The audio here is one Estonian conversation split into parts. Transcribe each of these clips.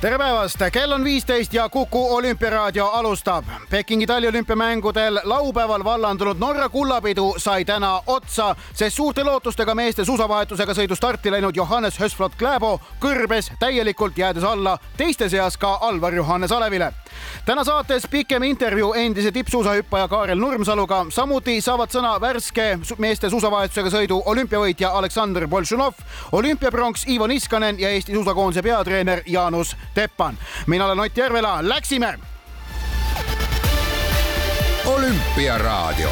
tere päevast, kell on viisteist ja Kuku olümpiaraadio alustab. Pekingi taliolümpiamängudel laupäeval vallandunud Norra kullapidu sai täna otsa, sest suurte lootustega meeste suusavahetusega sõidu starti läinud Johannes Hösflot Klæbo kõrbes täielikult, jäädes alla teiste seas ka Alvar Johannes Alevile. täna saates pikem intervjuu endise tippsuusahüppaja Kaarel Nurmsaluga, samuti saavad sõna värske meeste suusavahetusega sõidu olümpiavõitja Aleksandr Boltšunov, olümpiapronks Ivo Niskanen ja Eesti suusakoondise peatreener Jaanus Teppan. mina olen Ott Järvela, läksime. olümpiaraadio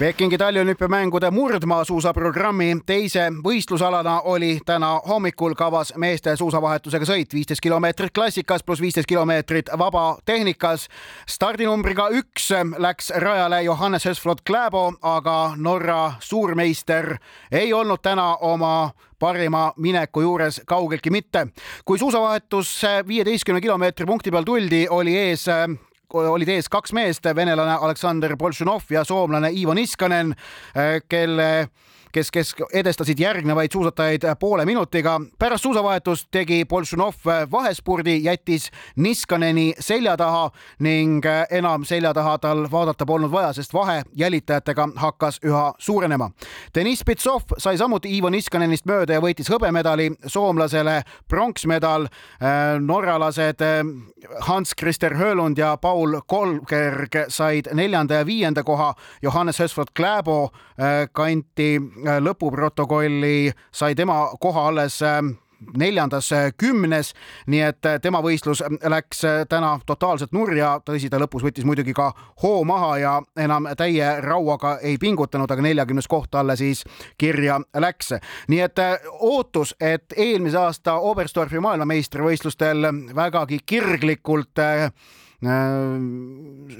Pekingi taliolümpiamängude murdmaasuusaprogrammi teise võistlusalana oli täna hommikul kavas meeste suusavahetusega sõit, viisteist kilomeetrit klassikas pluss viisteist kilomeetrit vabatehnikas. stardinumbriga üks läks rajale Johannes Hösflot Klæbo, aga Norra suurmeister ei olnud täna oma parima mineku juures kaugeltki mitte. kui suusavahetus viieteistkümne kilomeetri punkti peal tuldi, oli ees olid ees kaks meest, venelane Aleksandr Boltšunov ja soomlane Ivo Niskanen, kelle kes, kes edestasid järgnevaid suusatajaid poole minutiga. pärast suusavahetust tegi Boltšunov vahespurdi, jättis Niskaneni selja taha ning enam selja taha tal vaadata polnud vaja, sest vahe jälitajatega hakkas üha suurenema. Deniss Pitsov sai samuti Ivo Niskanenist mööda ja võitis hõbemedali, soomlasele pronksmedal. norralased Hans-Krister Höölund ja Paul Kolberg said neljanda ja viienda koha. Johannes Hösflot Klæbo kanti lõpuprotokolli sai tema koha alles neljandas kümnes, nii et tema võistlus läks täna totaalselt nurja, tõsi, ta lõpus võttis muidugi ka hoo maha ja enam täie rauaga ei pingutanud, aga neljakümnes koht talle siis kirja läks. nii et ootus, et eelmise aasta Oberstdorfi maailmameistrivõistlustel vägagi kirglikult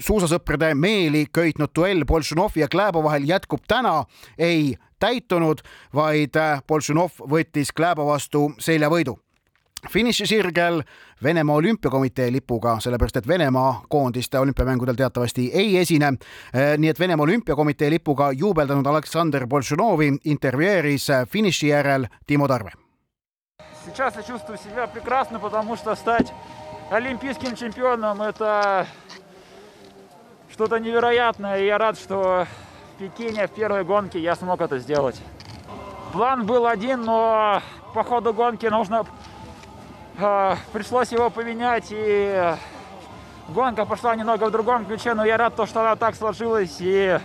suusasõprade meeli köitnud duell Boltšunovi ja Klæbo vahel jätkub täna, ei täitunud, vaid Boltšunov võttis Klæbo vastu seljavõidu finišisirgel Venemaa Olümpiakomitee lipuga, sellepärast et Venemaa koondiste olümpiamängudel teatavasti ei esine. nii et Venemaa Olümpiakomitee lipuga juubeldanud Aleksandr Boltšunovi intervjueeris finiši järel Timo Tarve. Сейчас я чувствую себя прекрасно, потому что стать олимпийским чемпионом это что-то невероятное. И я рад, что в Пекине в первой гонке я смог это сделать. План был один, но по ходу гонки нужно э, пришлось его поменять и гонка пошла немного в другом ключе, но я рад, то, что она так сложилась и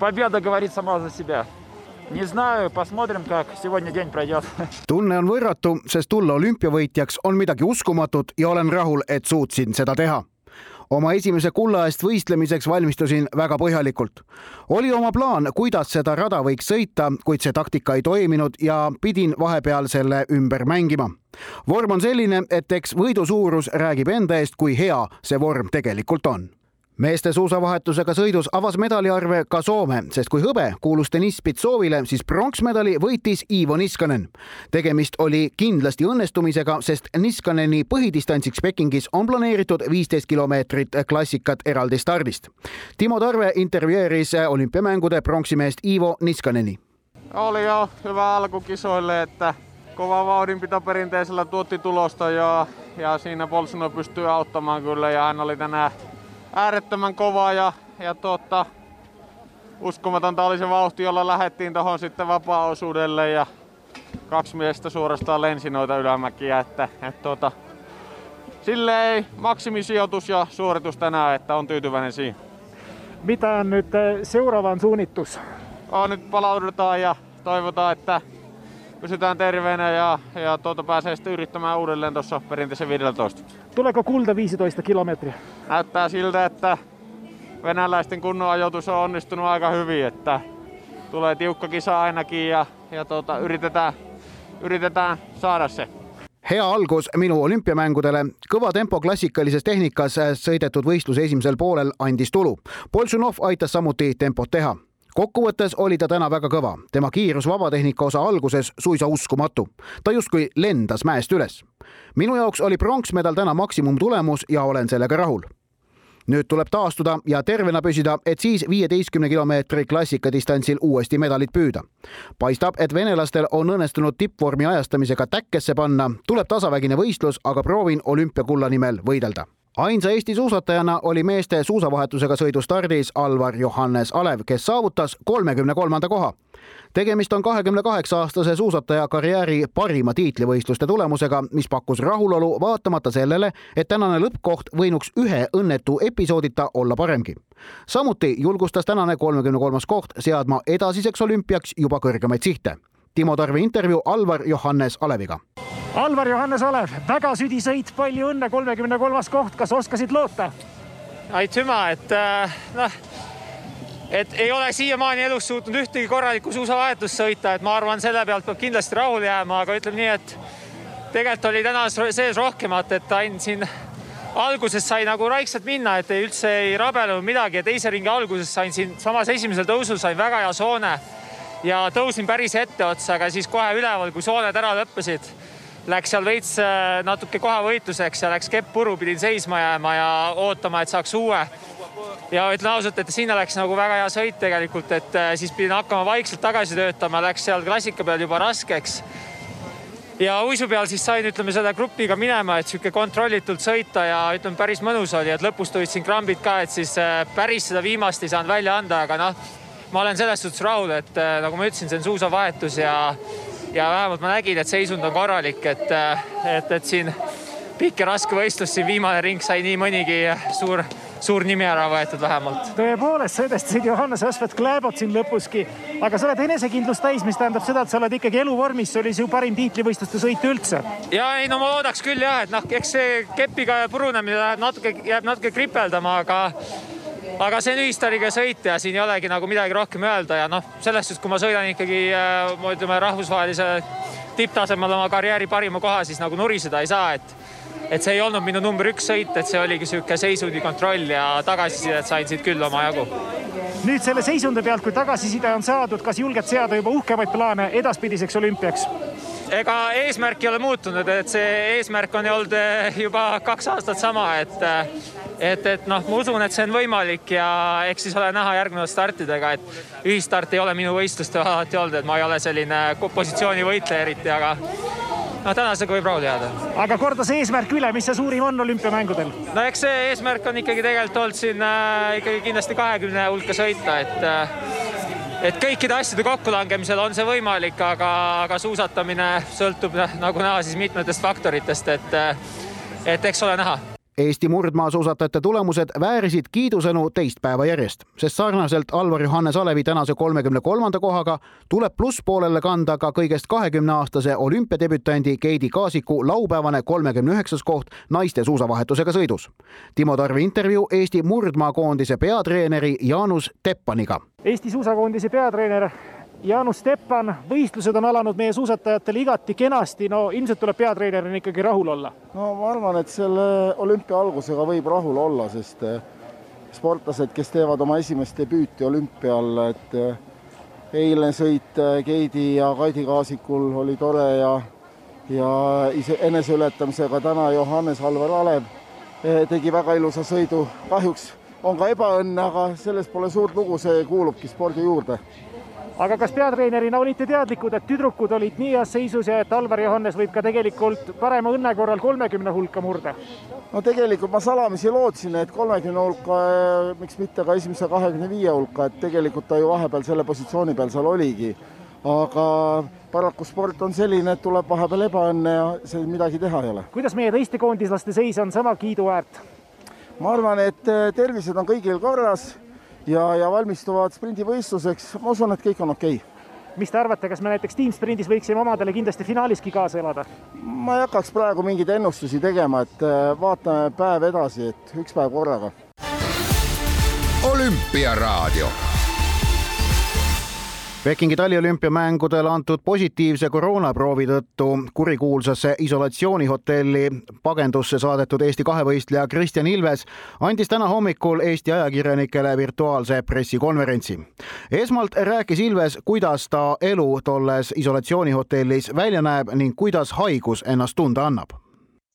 победа говорит сама за себя. Не знаю, посмотрим, как сегодня день пройдет. tunne on võrratu, sest tulla olümpiavõitjaks on midagi uskumatut ja olen rahul, et suutsin seda teha oma esimese kulla eest võistlemiseks valmistusin väga põhjalikult. oli oma plaan, kuidas seda rada võiks sõita, kuid see taktika ei toiminud ja pidin vahepeal selle ümber mängima. vorm on selline, et eks võidu suurus räägib enda eest, kui hea see vorm tegelikult on meeste suusavahetusega sõidus avas medaliarve ka Soome, sest kui hõbe kuulus Deniss Pitsovile, siis pronksmedali võitis Ivo Niskanen. tegemist oli kindlasti õnnestumisega, sest Niskaneni põhidistantsiks Pekingis on planeeritud viisteist kilomeetrit klassikat eraldi stardist. Timo Tarve intervjueeris olümpiamängude pronksimeest Ivo Niskaneni. Oli jo hyvä alku kisoille, että kova vauhdinpito perinteisellä tuotti tulosta ja, ja siinä Bolsonaro pystyy auttamaan kyllä ja hän oli tänään äärettömän kova ja, ja tuota, uskomatonta oli se vauhti, jolla lähettiin tuohon sitten vapaa-osuudelle ja kaksi miestä suorastaan lensi noita ylämäkiä, että, että tuota, silleen maksimisijoitus ja suoritus tänään, että on tyytyväinen siihen. Mitä on nyt seuraavan suunnitus? On, nyt palaudutaan ja toivotaan, että pysytään terveenä ja, ja tuota, pääsee sitten yrittämään uudelleen tuossa perinteisen 15. Tuleeko kulta 15 kilometriä? Näyttää siltä, että venäläisten kunnon ajoitus on onnistunut aika hyvin, että tulee tiukka kisa ainakin ja, ja tuota, yritetään, yritetään saada se. hea algus minu olümpiamängudele, kõva tempo klassikalises tehnikas sõidetud võistluse esimesel poolel andis tulu. Boltšunov aitas samuti tempot teha kokkuvõttes oli ta täna väga kõva, tema kiirus vabatehnika osa alguses suisa uskumatu. ta justkui lendas mäest üles. minu jaoks oli pronksmedal täna maksimumtulemus ja olen sellega rahul nüüd tuleb taastuda ja tervena püsida, et siis viieteistkümne kilomeetri klassikadistantsil uuesti medalit püüda. paistab, et venelastel on õnnestunud tippvormi ajastamisega täkkesse panna, tuleb tasavägine võistlus, aga proovin olümpiakulla nimel võidelda. Ainsa Eesti suusatajana oli meeste suusavahetusega sõidu stardis Alvar Johannes Alev, kes saavutas kolmekümne kolmanda koha tegemist on kahekümne kaheksa aastase suusataja karjääri parima tiitlivõistluste tulemusega, mis pakkus rahulolu vaatamata sellele, et tänane lõppkoht võinuks ühe õnnetu episoodita olla paremgi. samuti julgustas tänane kolmekümne kolmas koht seadma edasiseks olümpiaks juba kõrgemaid sihte. Timo Tarve intervjuu Alvar Johannes Aleviga. Alvar Johannes Alev, väga südisõit, palju õnne, kolmekümne kolmas koht, kas oskasid loota? aitüma, et äh, noh et ei ole siiamaani elus suutnud ühtegi korralikku suusavahetust sõita, et ma arvan, selle pealt peab kindlasti rahule jääma, aga ütleme nii, et tegelikult oli täna sees rohkemat, et ainult siin alguses sai nagu raikselt minna, et ei üldse ei rabelenud midagi ja teise ringi alguses sain siin samas esimesel tõusul sain väga hea soone ja tõusin päris etteotsa, aga siis kohe üleval, kui sooned ära lõppesid, läks seal veits äh, natuke kohavõitluseks ja läks kepp puru, pidin seisma jääma ja ootama, et saaks uue ja ütlen ausalt, et sinna läks nagu väga hea sõit tegelikult, et äh, siis pidin hakkama vaikselt tagasi töötama, läks seal klassika peal juba raskeks. ja uisu peal siis sain, ütleme selle grupiga minema, et sihuke kontrollitult sõita ja ütleme, päris mõnus oli, et lõpus tulid siin krambid ka, et siis äh, päris seda viimast ei saanud välja anda, aga noh, ma olen selles suhtes rahul, et äh, nagu ma ütlesin, see on suusavahetus ja ja vähemalt ma nägin, et seisund on korralik, et, et, et siin pikk ja raske võistlus, siin viimane ring sai nii mõnigi suur suur nimi ära võetud vähemalt. tõepoolest, sõidestasid Johannes Asvet Kläbot siin lõpuski, aga sa oled enesekindlust täis, mis tähendab seda, et sa oled ikkagi eluvormis, see oli su parim tiitlivõistluste sõit üldse. ja ei no ma loodaks küll jah, et noh, eks see kepiga purunemine läheb natuke, jääb natuke kripeldama, aga aga see on ühistariga sõit ja siin ei olegi nagu midagi rohkem öelda ja noh, selles suhtes, kui ma sõidan ikkagi äh, ütleme rahvusvahelise tipptasemel oma karjääri parima koha, siis nagu nuriseda ei saa, et et see ei olnud minu number üks sõit, et see oligi sihuke seisundi kontroll ja tagasisidet sain siit küll omajagu. nüüd selle seisundi pealt, kui tagasiside on saadud, kas julged seada juba uhkemaid plaane edaspidiseks olümpiaks? ega eesmärk ei ole muutunud, et see eesmärk on olnud eh, juba kaks aastat sama, et eh, et, et noh, ma usun, et see on võimalik ja eks siis ole näha järgnevate startidega, et ühistart ei ole minu võistlustel alati olnud, et ma ei ole selline positsioonivõitleja eriti, aga no tänasega võib rahule jääda. aga korda see eesmärk üle, mis see suurim on olümpiamängudel? no eks see eesmärk on ikkagi tegelikult olnud siin äh, ikkagi kindlasti kahekümne hulka sõita, et äh, et kõikide asjade kokkulangemisel on see võimalik, aga, aga suusatamine sõltub nagu näha siis mitmetest faktoritest, et äh, et eks ole näha Eesti murdmaasuusatajate tulemused väärisid kiidusõnu teist päeva järjest, sest sarnaselt Alvar Johannes Alevi tänase kolmekümne kolmanda kohaga tuleb plusspoolele kanda ka kõigest kahekümne aastase olümpiadebütandi Keidi Kaasiku laupäevane kolmekümne üheksas koht naiste suusavahetusega sõidus. Timo Tarve intervjuu Eesti murdmaakoondise peatreeneri Jaanus Teppaniga. Eesti suusakoondise peatreener Jaanus Steppan, võistlused on alanud meie suusatajatele igati kenasti, no ilmselt tuleb peatreenerina ikkagi rahul olla. no ma arvan, et selle olümpia algusega võib rahul olla, sest eh, sportlased, kes teevad oma esimest debüüti olümpial, et eh, eilne sõit eh, Keidi ja Kaidi Kaasikul oli tore ja ja ise eneseületamisega täna Johannes Alvar Alev tegi väga ilusa sõidu. kahjuks on ka ebaõnne, aga sellest pole suurt lugu, see kuulubki spordi juurde aga kas peatreenerina olite teadlikud, et tüdrukud olid nii heas seisus ja et Alvar Johannes võib ka tegelikult parema õnne korral kolmekümne hulka murda? no tegelikult ma salamisi lootsin, et kolmekümne hulka, eh, miks mitte ka esimese kahekümne viie hulka, et tegelikult ta ju vahepeal selle positsiooni peal seal oligi. aga paraku sport on selline, et tuleb vahepeal ebaõnne ja see midagi teha ei ole. kuidas meie teiste koondislaste seis on sama kiiduväärt? ma arvan, et eh, tervised on kõigil korras ja, ja valmistuvad sprindivõistluseks, ma usun, et kõik on okei okay mis te arvate, kas me näiteks tiimsprindis võiksime omadele kindlasti finaaliski kaasa elada? ma ei hakkaks praegu mingeid ennustusi tegema, et äh, vaatame päev edasi, et üks päev korraga. olümpiaraadio Pekingi taliolümpiamängudel antud positiivse koroonaproovi tõttu kurikuulsasse isolatsioonihotelli pagendusse saadetud Eesti kahevõistleja Kristjan Ilves andis täna hommikul Eesti ajakirjanikele virtuaalse pressikonverentsi. esmalt rääkis Ilves, kuidas ta elu tolles isolatsioonihotellis välja näeb ning kuidas haigus ennast tunda annab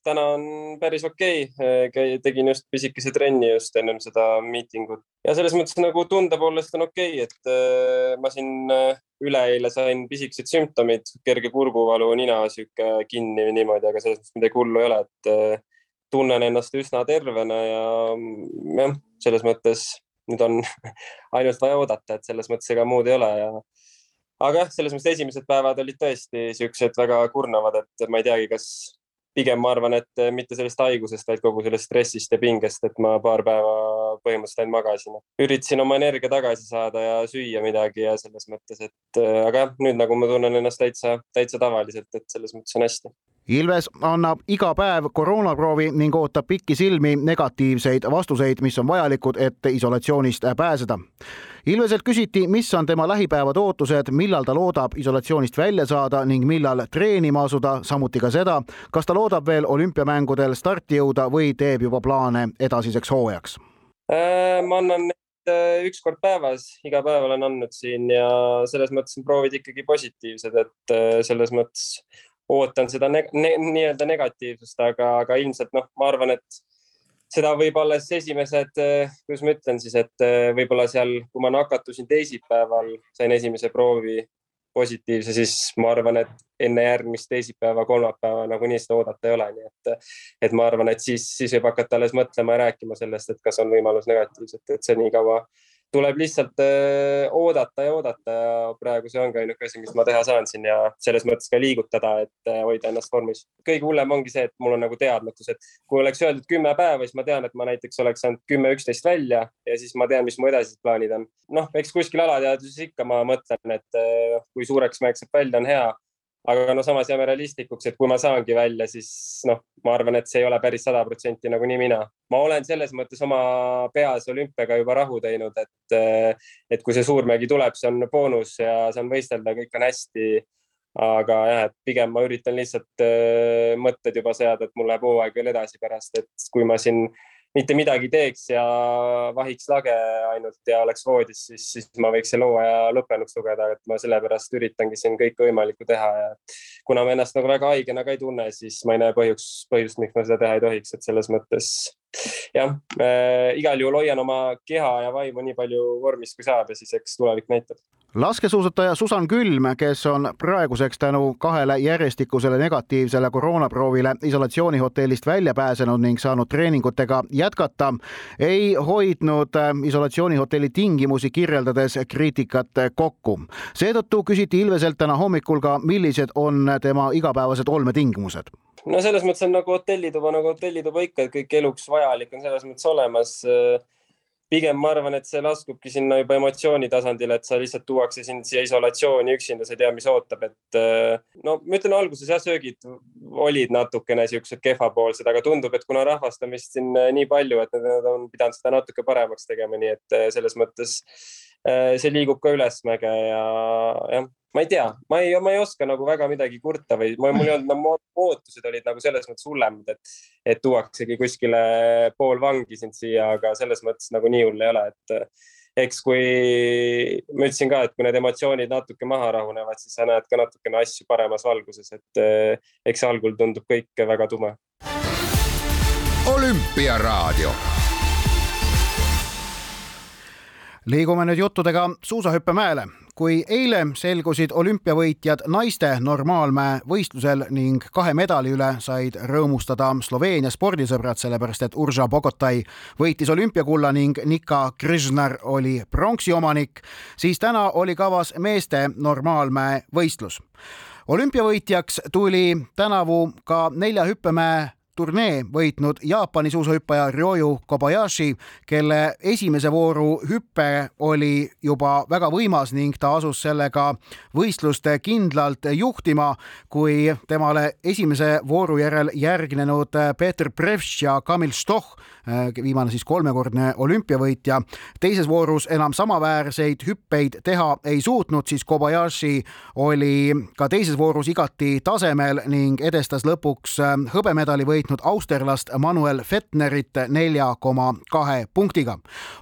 täna on päris okei okay., tegin just pisikese trenni just ennem seda miitingut ja selles mõttes nagu tunde poolest on okei okay,, et äh, ma siin äh, üleeile sain pisikesed sümptomid, kerge kurguvalu, nina sihuke kinni või niimoodi, aga selles mõttes midagi hullu ei ole, et äh, tunnen ennast üsna tervena ja mm, jah, selles mõttes nüüd on ainult vaja oodata, et selles mõttes ega muud ei ole ja aga jah, selles mõttes esimesed päevad olid tõesti siuksed väga kurnavad, et ma ei teagi, kas pigem ma arvan, et eh, mitte sellest haigusest, vaid kogu sellest stressist ja pingest, et ma paar päeva põhimõtteliselt ainult magasin. üritasin oma energia tagasi saada ja süüa midagi ja selles mõttes, et eh, aga jah, nüüd nagu ma tunnen ennast täitsa, täitsa tavaliselt, et selles mõttes on hästi. Ilves annab iga päev koroonaproovi ning ootab pikisilmi negatiivseid vastuseid, mis on vajalikud, et isolatsioonist pääseda. Ilveselt küsiti, mis on tema lähipäevade ootused, millal ta loodab isolatsioonist välja saada ning millal treenima asuda, samuti ka seda, kas ta loodab veel olümpiamängudel starti jõuda või teeb juba plaane edasiseks hooajaks äh,? ma annan äh, üks kord päevas, iga päev olen andnud siin ja selles mõttes on proovid ikkagi positiivsed, et äh, selles mõttes ootan seda ne ne nii-öelda negatiivsust, aga, aga ilmselt noh, ma arvan, et seda võib alles esimesed, kuidas ma ütlen siis, et võib-olla seal, kui ma nakatusin teisipäeval, sain esimese proovi positiivse, siis ma arvan, et enne järgmist teisipäeva, kolmapäeva nagunii seda oodata ei ole, nii et, et ma arvan, et siis, siis võib hakata alles mõtlema ja rääkima sellest, et kas on võimalus negatiivset, et see nii kaua tuleb lihtsalt öö, oodata ja oodata ja praegu see ongi ainuke asi, mis ma teha saan siin ja selles mõttes ka liigutada, et hoida ennast vormis. kõige hullem ongi see, et mul on nagu teadmatus, et kui oleks öeldud kümme päeva, siis ma tean, et ma näiteks oleks saanud kümme, üksteist välja ja siis ma tean, mis mu edasised plaanid on. noh, eks kuskil alateadvuses ikka ma mõtlen, et öö, kui suureks mäeks saab välja, on hea aga no samas jääme realistlikuks, et kui ma saangi välja, siis noh, ma arvan, et see ei ole päris sada protsenti nagunii mina. ma olen selles mõttes oma peas olümpiaga juba rahu teinud, et, et kui see suurmägi tuleb, see on boonus ja saan võistelda, kõik on hästi. aga jah, et pigem ma üritan lihtsalt mõtted juba seada, et mul läheb hooaeg veel edasi pärast, et kui ma siin mitte midagi teeks ja vahiks lage ainult ja oleks voodis, siis, siis ma võiks selle hooaja lõppenuks lugeda, et ma sellepärast üritangi siin kõike võimalikku teha ja kuna ma ennast nagu väga haigena ka ei tunne, siis ma ei näe põhjus, põhjust, miks ma seda teha ei tohiks, et selles mõttes jah äh,, igal juhul hoian oma keha ja vaimu nii palju vormis, kui saab ja siis eks tulevik näitab laskesuusataja Susan Külm, kes on praeguseks tänu kahele järjestikusele negatiivsele koroonaproovile isolatsioonihotellist välja pääsenud ning saanud treeningutega jätkata, ei hoidnud äh, isolatsioonihotelli tingimusi kirjeldades kriitikat kokku. seetõttu küsiti Ilveselt täna hommikul ka, millised on tema igapäevased olmetingimused no selles mõttes on nagu hotellituba nagu hotellituba ikka, et kõik eluks vajalik on selles mõttes olemas pigem ma arvan, et see laskubki sinna juba emotsiooni tasandile, et sa lihtsalt tuuakse sind siia isolatsiooni üksinda, sa ei tea, mis ootab, et äh, no ma ütlen alguses jah, söögid olid natukene siuksed kehvapoolsed, aga tundub, et kuna rahvast on vist siin äh, nii palju, et nad on pidanud seda natuke paremaks tegema, nii et äh, selles mõttes see liigub ka ülesmäge ja jah, ma ei tea, ma ei, ma ei oska nagu väga midagi kurta või mul ei olnud nagu ootused olid nagu selles mõttes hullemad, et, et tuuaksegi kuskile pool vangi sind siia, aga selles mõttes nagu nii hull ei ole, et eks kui ma ütlesin ka, et kui need emotsioonid natuke maha rahunevad, siis sa näed ka natukene asju paremas valguses, et eks algul tundub kõik väga tume. olümpiaraadio liigume nüüd juttudega suusahüppemäele kui eile selgusid olümpiavõitjad naiste normaalmäe võistlusel ning kahe medali üle said rõõmustada Sloveenia spordisõbrad, sellepärast et Urža Bogotai võitis olümpiakulla ning Nika Križnar oli pronksi omanik, siis täna oli kavas meeste normaalmäe võistlus. Olümpiavõitjaks tuli tänavu ka nelja hüppemäe turnee võitnud Jaapani suusahüppaja Ryoyu Kobayashi, kelle esimese vooru hüpe oli juba väga võimas ning ta asus sellega võistlust kindlalt juhtima, kui temale esimese vooru järel järgnenud Peeter Prevš ja Kamil Stoch, viimane siis kolmekordne olümpiavõitja, teises voorus enam samaväärseid hüppeid teha ei suutnud, siis Kobayashi oli ka teises voorus igati tasemel ning edestas lõpuks hõbemedali võitnud austerlast Manuel Fettnerit nelja koma kahe punktiga.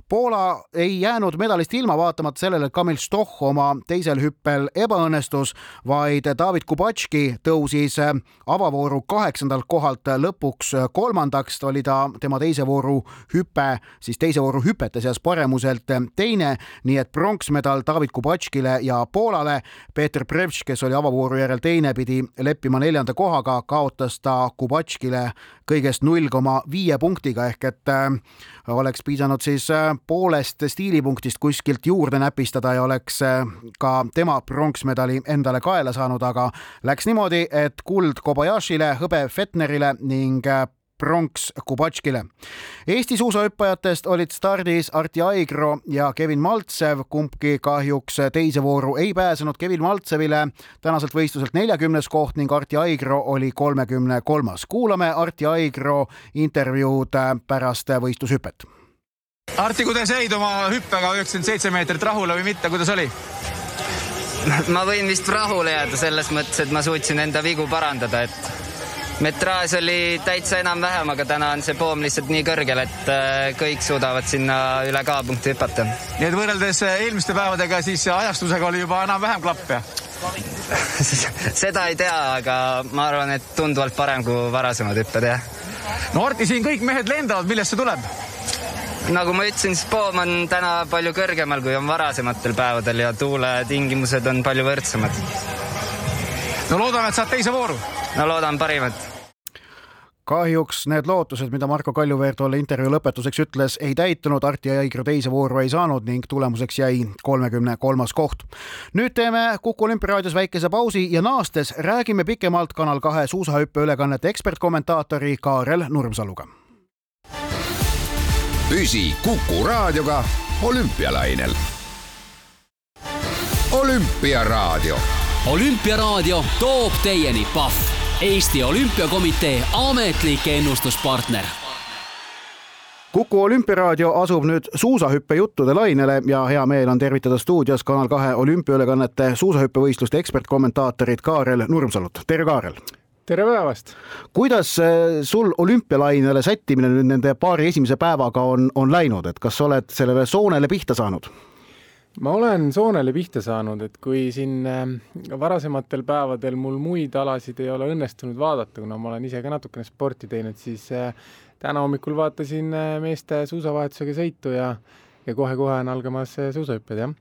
Poola ei jäänud medalist ilma, vaatamata sellele, et Kamil Stoch oma teisel hüppel ebaõnnestus, vaid David Kubatški tõusis avavooru kaheksandalt kohalt lõpuks kolmandaks, oli ta tema teise vooru hüpe, siis teise vooru hüpete seas paremuselt teine, nii et pronksmedal David Kubatškile ja Poolale. Peeter Prevš, kes oli avavooru järel teine, pidi leppima neljanda kohaga, kaotas ta Kubatškile kõigest null koma viie punktiga ehk et äh, oleks piisanud siis äh, poolest stiilipunktist kuskilt juurde näpistada ja oleks ka tema pronksmedali endale kaela saanud, aga läks niimoodi, et kuld Kobayashile, hõbe Fettnerile ning pronks Kubatškile. Eesti suusahüppajatest olid stardis Arti Aigro ja Kevin Maltsev, kumbki kahjuks teise vooru ei pääsenud. Kevin Maltsevile tänaselt võistluselt neljakümnes koht ning Arti Aigro oli kolmekümne kolmas. kuulame Arti Aigro intervjuud pärast võistlushüpet. Arti, kuidas jäid oma hüppega üheksakümmend seitse meetrit rahule või mitte, kuidas oli? ma võin vist rahule jääda selles mõttes, et ma suutsin enda vigu parandada, et metraaž oli täitsa enam-vähem, aga täna on see poom lihtsalt nii kõrgel, et äh, kõik suudavad sinna üle K-punkti hüpata. nii et võrreldes äh, eelmiste päevadega, siis ajastusega oli juba enam-vähem klapp, jah? seda ei tea, aga ma arvan, et tunduvalt parem kui varasemad hüpped, jah. no Arti, siin kõik mehed lendavad, millest see tuleb? nagu ma ütlesin, siis poom on täna palju kõrgemal, kui on varasematel päevadel ja tuuletingimused on palju võrdsemad. no loodame, et saad teise vooru. no loodan parimat kahjuks need lootused, mida Marko Kaljuveer tolle intervjuu lõpetuseks ütles, ei täitunud, Arti Aigro teise vooru ei saanud ning tulemuseks jäi kolmekümne kolmas koht. nüüd teeme Kuku olümpiaraadios väikese pausi ja naastes räägime pikemalt Kanal kahe suusahüppe ülekannete ekspertkommentaatori Kaarel Nurmsaluga. püsi Kuku raadioga olümpialainel. olümpiaraadio. olümpiaraadio toob teieni Pahv Eesti Olümpiakomitee ametlik ennustuspartner kuku olümpiaraadio asub nüüd suusahüppejuttude lainele ja hea meel on tervitada stuudios Kanal kahe olümpiaülekannete suusahüppevõistluste ekspertkommentaatorit Kaarel Nurmsalut, tere Kaarel! tere päevast! kuidas eh, sul olümpialainele sättimine nüüd nende paari esimese päevaga on, on läinud, et kas oled sellele soonele pihta saanud? Ma olen soonele pihta saanud, et kui siin äh, varasematel päevadel mul muid alasid ei ole õnnestunud vaadata, kuna ma olen ise ka natukene sporti teinud, siis äh, täna hommikul vaatasin äh, meeste suusavahetusega sõitu ja ja kohe-kohe on algamas suusahüpped, jah.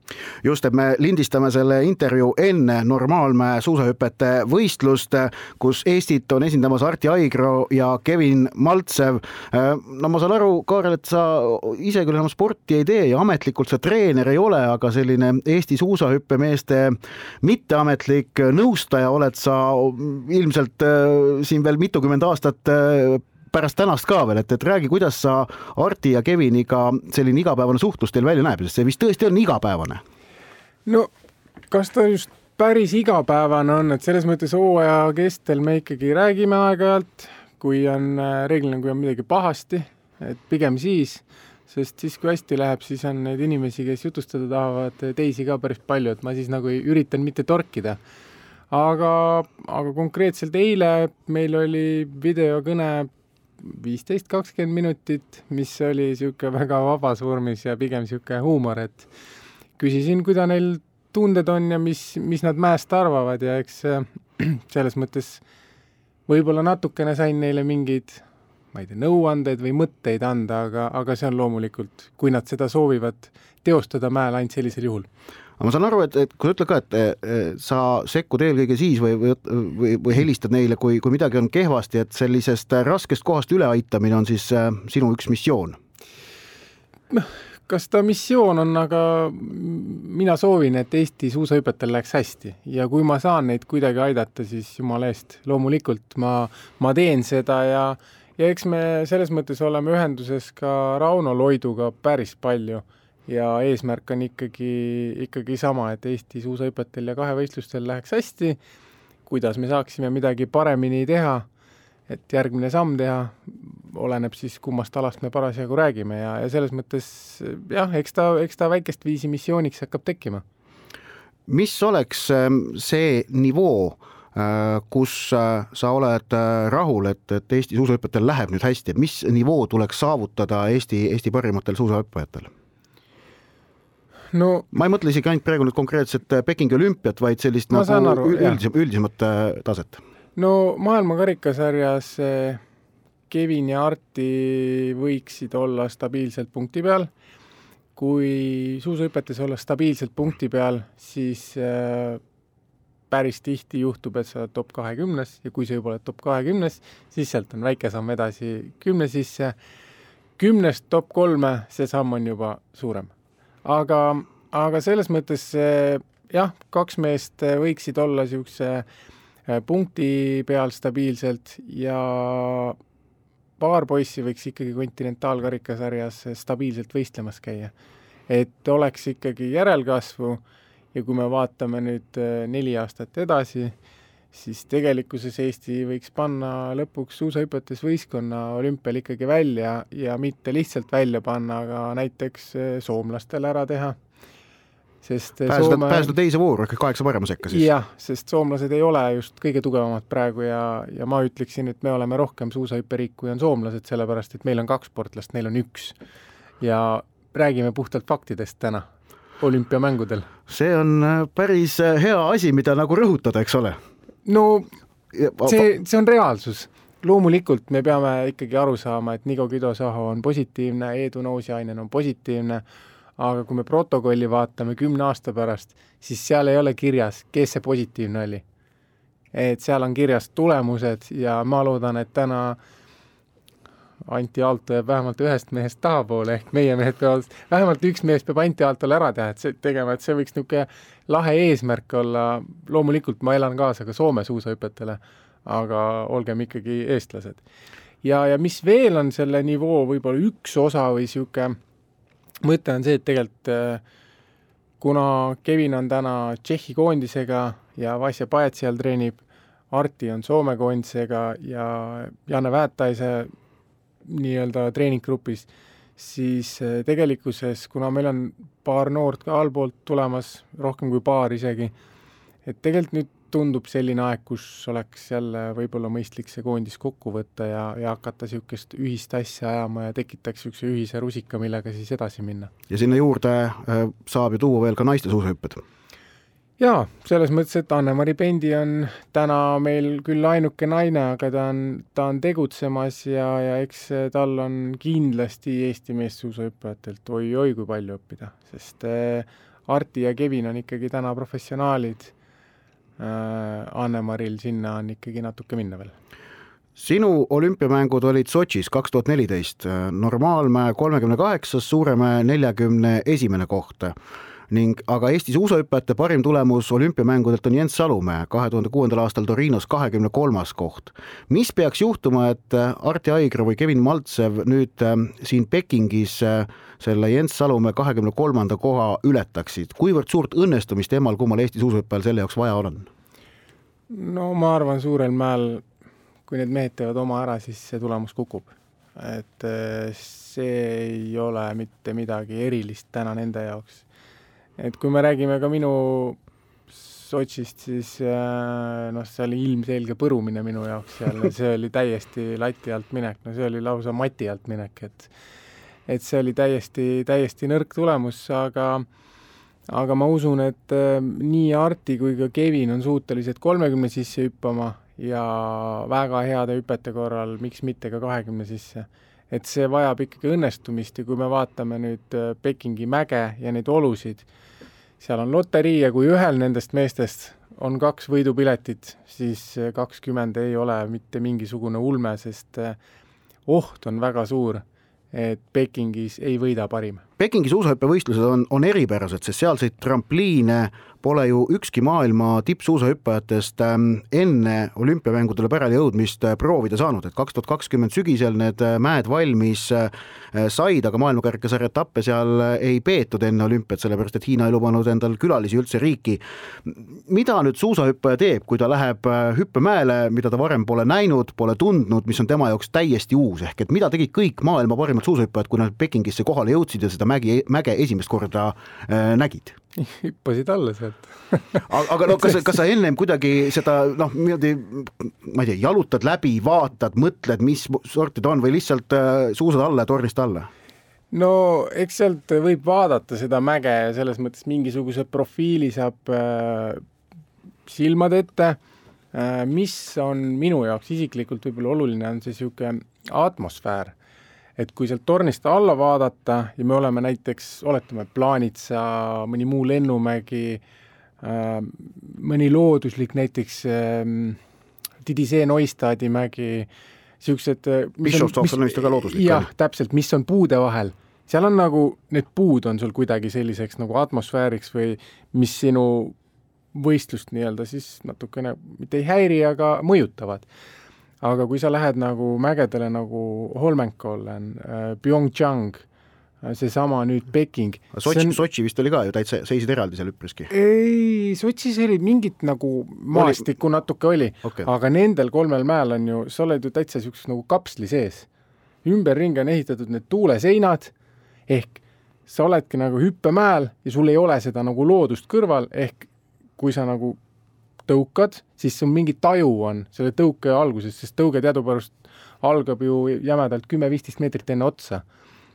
just, et me lindistame selle intervjuu enne normaalmäe suusahüpete võistlust, kus Eestit on esindamas Arti Aigro ja Kevin Maltsev. no ma saan aru, Kaarel, et sa ise küll enam sporti ei tee ja ametlikult sa treener ei ole, aga selline Eesti suusahüppemeeste mitteametlik nõustaja oled sa ilmselt äh, siin veel mitukümmend aastat pärast tänast ka veel, et, et räägi, kuidas sa Arti ja Keviniga selline igapäevane suhtlus teil välja näeb, sest see vist tõesti on igapäevane? no kas ta just päris igapäevane on, et selles mõttes hooaja kestel me ikkagi räägime aeg-ajalt, kui on reeglina, kui on midagi pahasti, et pigem siis, sest siis, kui hästi läheb, siis on neid inimesi, kes jutustada tahavad, teisi ka päris palju, et ma siis nagu üritan mitte torkida aga, aga konkreetselt eile meil oli videokõne viisteist, kakskümmend minutit, mis oli niisugune väga vabas vormis ja pigem niisugune huumor, et küsisin, kuidas neil tunded on ja mis, mis nad mäest arvavad ja eks selles mõttes võib-olla natukene sain neile mingeid, ma ei tea, nõuandeid või mõtteid anda, aga, aga see on loomulikult, kui nad seda soovivad teostada mäel ainult sellisel juhul aga ma saan aru, et, et kui sa ütled ka, et sa sekkud eelkõige siis või, või, või, või helistad neile, kui, kui midagi on kehvasti, et sellisest raskest kohast üleaitamine on siis äh, sinu üks missioon? noh, kas ta missioon on, aga mina soovin, et Eesti suusahüpetel läheks hästi. Ja kui ma saan neid kuidagi aidata, siis jumala eest, loomulikult ma, ma teen seda ja ja eks me selles mõttes oleme ühenduses ka Rauno Loiduga päris palju ja eesmärk on ikkagi, ikkagi sama, et Eesti suusahüpetel ja kahevõistlustel läheks hästi, kuidas me saaksime midagi paremini teha, et järgmine samm teha, oleneb siis, kummast alast me parasjagu räägime ja, ja selles mõttes jah, eks ta, eks ta väikest viisi missiooniks hakkab tekkima. mis oleks ähm, see nivoo, äh, kus äh, sa oled äh, rahul, et, et Eesti suusahüppetel läheb nüüd hästi, mis nivoo tuleks saavutada Eesti, Eesti parimatel suusahüppajatel? No ma ei mõtle isegi ainult praegu nüüd konkreetset Pekingi olümpiat, vaid sellist ma nagu üldisem, üldisemat taset. no maailma karikasarjas Kevin ja Arti võiksid olla stabiilselt punkti peal. kui suusahüpetes olla stabiilselt punkti peal, siis äh, päris tihti juhtub, et sa oled top kahekümnes ja kui sa juba oled top kahekümnes, siis sealt on väike samm edasi kümne sisse. kümnest top kolme, see samm on juba suurem. Aga, aga selles mõttes jah, kaks meest võiksid olla niisuguse äh, punkti peal stabiilselt ja paar poissi võiks ikkagi kontinentaalkarikasarjas stabiilselt võistlemas käia. et oleks ikkagi järelkasvu ja kui me vaatame nüüd neli aastat edasi, siis tegelikkuses Eesti võiks panna lõpuks suusahüpetes võistkonna olümpial ikkagi välja ja mitte lihtsalt välja panna, aga näiteks äh, soomlastele ära teha sest pääseda Soome..., pääseda teise vooru ehk kaheksa parema sekka siis? jah, sest soomlased ei ole just kõige tugevamad praegu ja, ja ma ütleksin, et me oleme rohkem suusahüpperiik, kui on soomlased, sellepärast et meil on kaks sportlast, neil on üks. ja räägime puhtalt faktidest täna, olümpiamängudel. see on äh, päris hea asi, mida nagu rõhutada, eks ole? No see, see on reaalsus loomulikult me peame ikkagi aru saama, et Nigo Kido-Saho on positiivne, Eedu Noosiainen on positiivne aga kui me protokolli vaatame kümne aasta pärast, siis seal ei ole kirjas, kes see positiivne oli. et seal on kirjas tulemused ja ma loodan, et täna Anti Aalto jääb vähemalt ühest mehest tahapoole, ehk meie mehed peavad, vähemalt üks mees peab Anti Aaltole ära teha, et see, tegema, et see võiks niisugune lahe eesmärk olla, loomulikult ma elan kaasa ka Soome suusahüpetele, aga olgem ikkagi eestlased. ja, ja mis veel on selle nivoo võib-olla üks osa või niisugune mõte on see, et tegelikult äh, kuna Kevin on täna Tšehhi koondisega ja Vasja Paet seal treenib, Arti on Soome koondisega ja Janne Väätaise nii-öelda treeninggrupis, siis äh, tegelikkuses, kuna meil on paar noort ka allpoolt tulemas, rohkem kui paar isegi, et tegelikult nüüd tundub selline aeg, kus oleks jälle võib-olla mõistlik see koondis kokku võtta ja, ja hakata niisugust ühist asja ajama ja tekitaks niisuguse ühise rusika, millega siis edasi minna. ja sinna juurde äh, saab ju tuua veel ka naiste suusahüpped? Jaa, selles mõttes, et Anne-Mari Pendi on täna meil küll ainuke naine, aga ta on, ta on tegutsemas ja, ja eks tal on kindlasti Eesti meessuusahüppajatelt oi-oi kui palju õppida, sest äh, Arti ja Kevin on ikkagi täna professionaalid. Äh, Anne-Maril sinna on ikkagi natuke minna veel. Sinu olümpiamängud olid Sotšis kaks tuhat neliteist, normaalmäe kolmekümne kaheksas, Suuremäe neljakümne esimene koht ning aga Eesti suusahüppajate parim tulemus olümpiamängudelt on Jens Salumäe kahe tuhande kuuendal aastal Torinos kahekümne kolmas koht. mis peaks juhtuma, et Arti Aigre või Kevin Maltsev nüüd äh, siin Pekingis äh, selle Jens Salumäe kahekümne kolmanda koha ületaksid, kuivõrd suurt õnnestumist emal-kummal Eesti suusahüppajal selle jaoks vaja on? no ma arvan, suurel määral kui need mehed teevad oma ära, siis see tulemus kukub. et äh, see ei ole mitte midagi erilist täna nende jaoks et kui me räägime ka minu Sotšist, siis äh, noh, see oli ilmselge põrumine minu jaoks seal, see oli täiesti lati alt minek, no see oli lausa mati alt minek, et et see oli täiesti, täiesti nõrk tulemus, aga aga ma usun, et äh, nii Arti kui ka Kevin on suutelised kolmekümne sisse hüppama ja väga heade hüpete korral, miks mitte ka kahekümne sisse. et see vajab ikkagi õnnestumist ja kui me vaatame nüüd äh, Pekingi mäge ja neid olusid, seal on loterii ja kui ühel nendest meestest on kaks võidupiletit, siis kakskümmend ei ole mitte mingisugune ulme, sest eh, oht on väga suur, et Pekingis ei võida parim. Pekingi suusahüppevõistlused on, on eripärased, sest sealseid trampliine pole ju ükski maailma tippsuusahüppajatest ähm, enne olümpiamängudele pärale jõudmist äh, proovida saanud, et kaks tuhat kakskümmend sügisel need äh, mäed valmis äh, said, aga maailmakarikasarja etappe seal ei peetud enne olümpiat, sellepärast et Hiina ei lubanud endal külalisi üldse riiki. mida nüüd suusahüppaja teeb, kui ta läheb hüppemäele, mida ta varem pole näinud, pole tundnud, mis on tema jaoks täiesti uus, ehk et mida tegid kõik maailma parimad suusahüppajad, kui nad Pekingisse kohale jõudsid ja seda mägi, mäge esimest korda nägid? Hüppasid alla sealt aga no kas, kas sa ennem kuidagi seda noh, niimoodi ma ei tea, jalutad läbi, vaatad, mõtled, mis sorti ta on või lihtsalt äh, suusad alla ja tornist alla? no eks sealt võib vaadata seda mäge ja selles mõttes mingisuguse profiili saab äh, silmade ette äh,. mis on minu jaoks isiklikult võib-olla oluline, on see niisugune atmosfäär et kui sealt tornist alla vaadata ja me oleme näiteks, oletame, Plaanitsa, mõni muu lennumägi äh,, mõni looduslik näiteks äh, Didisee Neustadi mägi, niisugused äh, Bischofshof on vist väga looduslik. jah, täpselt, mis on puude vahel. seal on nagu, need puud on sul kuidagi selliseks nagu atmosfääriks või mis sinu võistlust nii-öelda siis natukene mitte ei häiri, aga mõjutavad aga kui sa lähed nagu mägedele nagu Holmenkollen äh,, Pyeongchang äh,, seesama nüüd Peking. Sotši on..., Sotši vist oli ka ju täitsa, seisid eraldi seal üpriski? ei, Sotšis oli mingit nagu maastikku oli... natuke oli okay., aga nendel kolmel mäel on ju, sa oled ju täitsa niisuguses nagu kapsli sees. ümberringi on ehitatud need tuuleseinad, ehk sa oledki nagu hüppemäel ja sul ei ole seda nagu loodust kõrval, ehk kui sa nagu tõukad, siis sul mingi taju on selle tõuke alguses, sest tõuge teadupärast algab ju jämedalt kümme-viisteist meetrit enne otsa.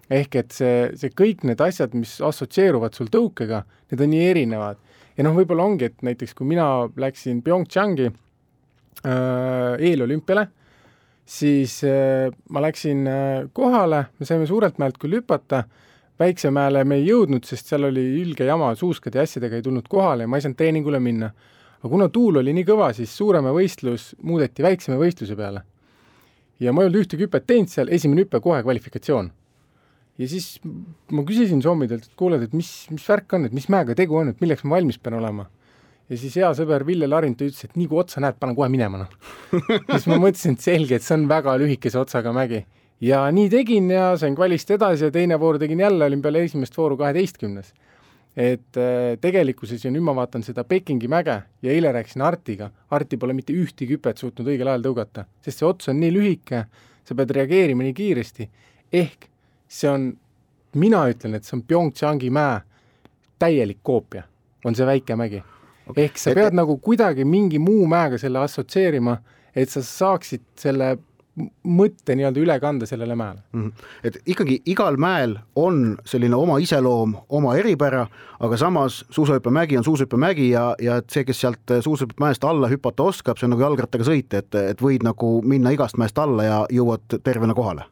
ehk et see, see kõik need asjad, mis assotsieeruvad sul tõukega, need on nii erinevad. ja noh, võib-olla ongi, et näiteks kui mina läksin PyeongChangi äh, eelolümpiale, siis äh, ma läksin äh, kohale, me saime suurelt mäelt küll hüpata, Väiksemäele me ei jõudnud, sest seal oli ülge jama suuskade ja asjadega ei tulnud kohale ja ma ei saanud treeningule minna aga kuna tuul oli nii kõva, siis suurema võistlus muudeti väiksema võistluse peale. ja ma ei olnud ühtegi hüpet teinud seal, esimene hüpe kohe kvalifikatsioon. ja siis ma küsisin sommidelt, et kuule, et mis, mis värk on, et mis mäega tegu on, et milleks ma valmis pean olema. ja siis hea sõber Ville Larint ütles, et nii kui otsa näed, pane kohe minema, noh. siis ma mõtlesin, et selge, et see on väga lühikese otsaga mägi. ja nii tegin ja sain kvalist edasi ja teine voor tegin jälle, olin peale esimest vooru kaheteistkümnes et äh, tegelikkuses ja nüüd ma vaatan seda Pekingi mäge ja eile rääkisin Artiga, Arti pole mitte ühtegi hüpet suutnud õigel ajal tõugata, sest see ots on nii lühike, sa pead reageerima nii kiiresti, ehk see on, mina ütlen, et see on PyeongChangi mäe täielik koopia, on see väike mägi. Okay.. ehk sa pead et... nagu kuidagi mingi muu mäega selle assotsieerima, et sa saaksid selle mõtte nii-öelda üle kanda sellele mäele mm. -hmm. et ikkagi igal mäel on selline oma iseloom, oma eripära, aga samas suusahüppemägi on suusahüppemägi ja, ja et see, kes sealt suusahüppemäest alla hüpata oskab, see on nagu jalgrattaga sõit, et, et võid nagu minna igast mäest alla ja jõuad tervena kohale